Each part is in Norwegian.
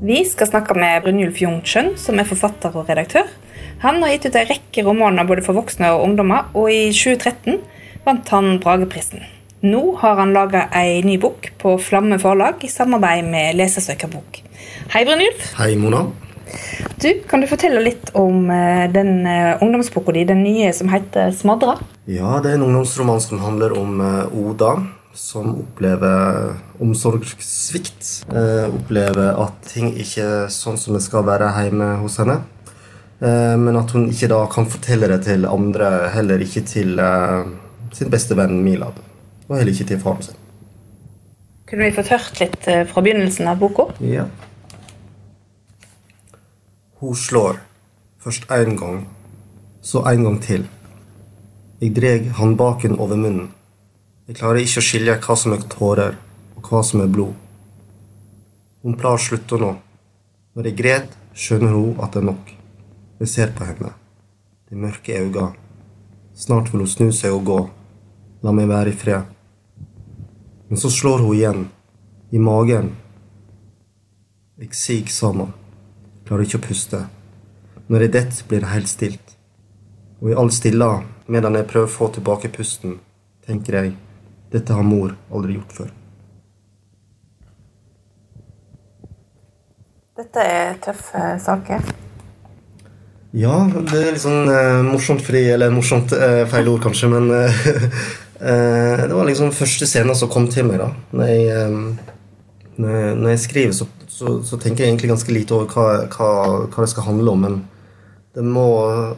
Vi skal snakke med Brynjulf Jungtschøn, som er forfatter og redaktør. Han har gitt ut en rekke romaner både for voksne og ungdommer, og i 2013 vant han Brageprisen. Nå har han laga ei ny bok på Flamme forlag i samarbeid med Lesesøkerbok. Hei, Brynjulf. Hei, Mona. Du, Kan du fortelle litt om eh, den uh, ungdomsboka di, den nye som heter 'Smadra'? Ja, det er en ungdomsroman som handler om uh, Oda som opplever omsorgssvikt. Eh, opplever at ting ikke er sånn som det skal være hjemme hos henne. Eh, men at hun ikke da kan fortelle det til andre, heller ikke til eh, sin beste venn Milad. Og heller ikke til faren sin. Kunne vi fått hørt litt fra begynnelsen av boka? Ja. Hun slår. Først én gang, så en gang til. Jeg dreg håndbaken over munnen. Jeg klarer ikke å skille hva som er tårer, og hva som er blod. Hun pleier å slutte nå. Når jeg gret, skjønner hun at det er nok. Jeg ser på henne. De mørke øynene. Snart vil hun snu seg og gå. La meg være i fred. Men så slår hun igjen. I magen. Jeg siger sammen. Klarer ikke å puste. Når jeg detter, blir det helt stilt. Og i all stilla, medan jeg prøver å få tilbake pusten, tenker jeg dette har mor aldri gjort før. Dette er tøffe saker. Ja, det er litt sånn eh, morsomt fri, eller morsomt eh, feil ord kanskje, men eh, eh Det var liksom første scenen som kom til meg. da. Når jeg, eh, når jeg, når jeg skriver, så, så, så, tenker jeg egentlig ganske lite over hva, hva, hva, det skal handle om. Men det må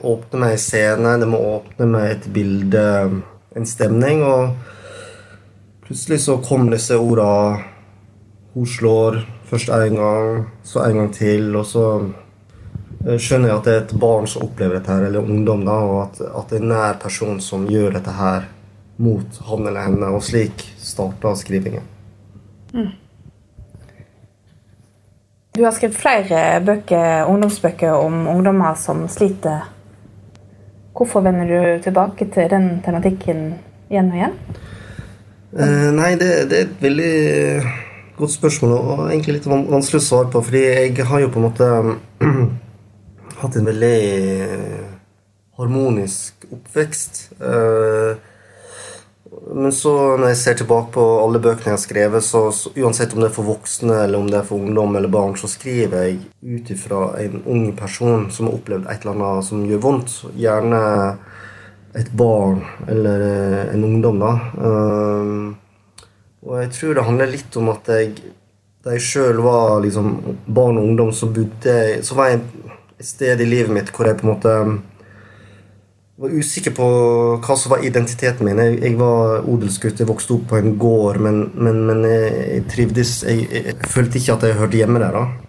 åpne meg en scene, det må åpne meg et bilde, en stemning. og Plutselig så kom disse orda Hun slår først én gang, så en gang til, og så eh, skjønner jeg at det er et barn som opplever dette, her, eller ungdom, da, og at, at det er en nær person som gjør dette her mot han eller henne. Og slik starta skrivingen. Mm. Du har skrevet flere bøker, ungdomsbøker om ungdommer som sliter. Hvorfor vender du tilbake til den tematikken igjen og igjen? Uh, nei, det, det, er et veldig godt spørsmål og egentlig litt vanskelig å svare på. Fordi jeg har jo på en måte hatt en veldig harmonisk oppvekst. Uh, men så når jeg ser tilbake på alle bøkene jeg har skrevet, så, så, uansett om det er for voksne eller om det er for ungdom eller barn, så skriver jeg ut ifra en ung person som har opplevd et eller annet som gjør vondt. Gjerne et barn eller eh, en ungdom, da. Um, og jeg tror det handler litt om at jeg, da jeg sjøl var liksom barn og ungdom, så jeg Så var jeg et sted i livet mitt hvor jeg på en måte var usikker på hva som var identiteten min. Jeg, jeg var odelsgutt, jeg vokste opp på en gård, men, men, men jeg, jeg, trivdes jeg, jeg, følte ikke at jeg hørte hjemme der. da.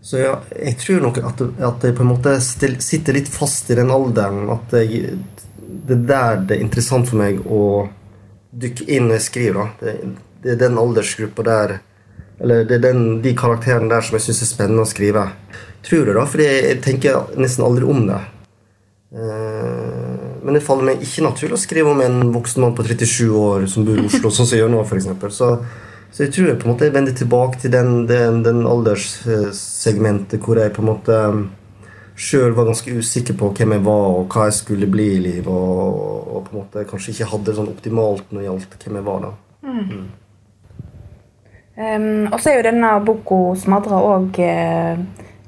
Så ja, jeg tror nok at, at jeg på en måte sitter litt fast i den alderen. At jeg, det er der det er interessant for meg å dykke inn når jeg skriver. Det, det, er den aldersgruppa der Eller det er den, de karakterene der som jeg syns er spennende å skrive. Tror jeg, da, fordi jeg tenker nesten aldri om det. Eh, men det faller meg ikke naturlig å skrive om en voksen mann på 37 år som bor i Oslo, sånn som jeg gjør nå, f.eks. Så så jeg tror jeg på en måte vender tilbake til den, den, den alderssegmentet hvor jeg på en måte um, sjøl var ganske usikker på hvem jeg var, og hva jeg skulle bli i livet. Og, og, på en måte kanskje ikke hadde det sånn optimalt når det gjaldt hvem jeg var da. Mm. Mm. Um, og så er jo denne boka 'Smadra' òg uh,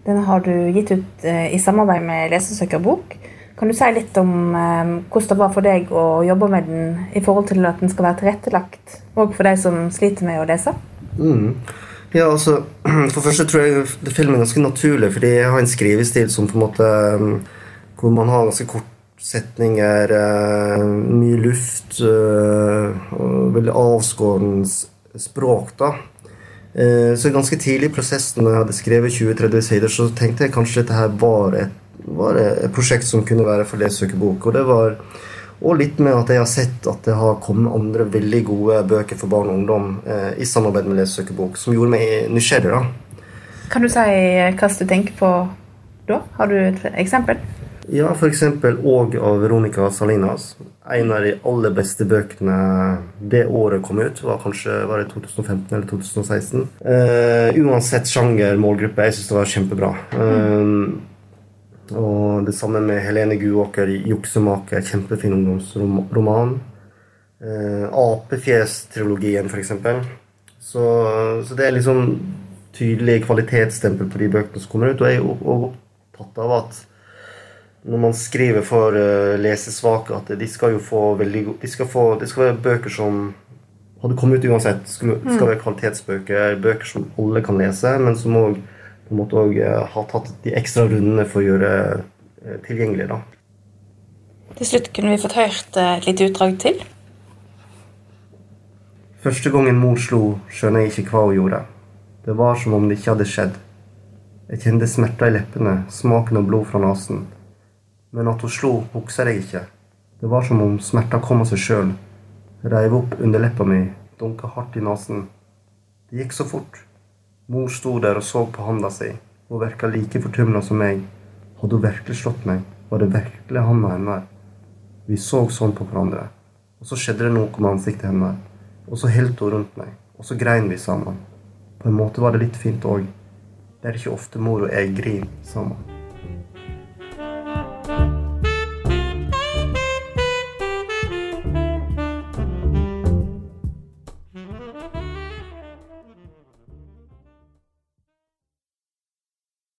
Den har du gitt ut uh, i samarbeid med Lesesøkerbok. Kan du si litt om eh, hvordan det var for deg å jobbe med den i forhold til at den skal være tilrettelagt òg for de som sliter med å lese? Mm. Ja, altså, For første tror jeg det filmen er ganske naturlig, fordi jeg har en skrivestil som på en måte um, Hvor man har ganske kort setninger, uh, mye luft eh, og veldig avskåren språk. da. Eh, så ganske tidlig i prosessen når jeg hadde skrevet 20-30 sider, så tenkte jeg kanskje dette her var et var det et prosjekt som kunne være for lesesøkerbok. Og det var og litt med at jeg har sett at det har kommet andre veldig gode bøker for barn og ungdom eh, i samarbeid med lesesøkerbok, som gjorde meg nysgjerrig. da. Kan du si hva du tenker på da? Har du et eksempel? Ja, f.eks. Og av Veronica Salinas. En av de aller beste bøkene det året kom ut. var kanskje var det 2015 eller 2016. Eh, uansett sjanger, målgruppe. Jeg syns det var kjempebra. Uh, og det samme med Helene Guåker, 'Juksemaker'. Kjempefin ungdomsroman. Eh, Apefjes-trilogien, f.eks. Så, så det er liksom tydelig kvalitetsstempel på de bøkene som kommer ut. Og jeg er jo opptatt av at når man skriver for uh, lesesvake, at de skal jo få veldig de skal, være bøker som hadde kommet ut uansett. Skal, skal være kvalitetsbøker, bøker som alle kan lese, men som òg på en måte også, ha har tatt de ekstra rundene for å gjøre uh, tilgjengelig. da. Til slutt kunne vi fått hørt et lite utdrag til. Første gangen mor slo, skjønner jeg ikke hva hun gjorde. Det var som om det ikke hadde skjedd. Jeg kjente smerter i leppene, smaken av blod fra nesen. Men at hun slo, husker jeg ikke. Det var som om smerter kom av seg sjøl. Reiv opp underleppa mi, dunka hardt i nesen. Det gikk så fort. Mor sto der og så på handa si. Hun virka like fortumla som meg. Hadde hun virkelig slått meg? Var det virkelig handa hennes? Vi så sånn på hverandre. Og så skjedde det noe med ansiktet hennes. Og så holdt hun rundt meg. Og så grein vi sammen. På en måte var det litt fint òg. Det er ikke ofte mor og jeg griner sammen.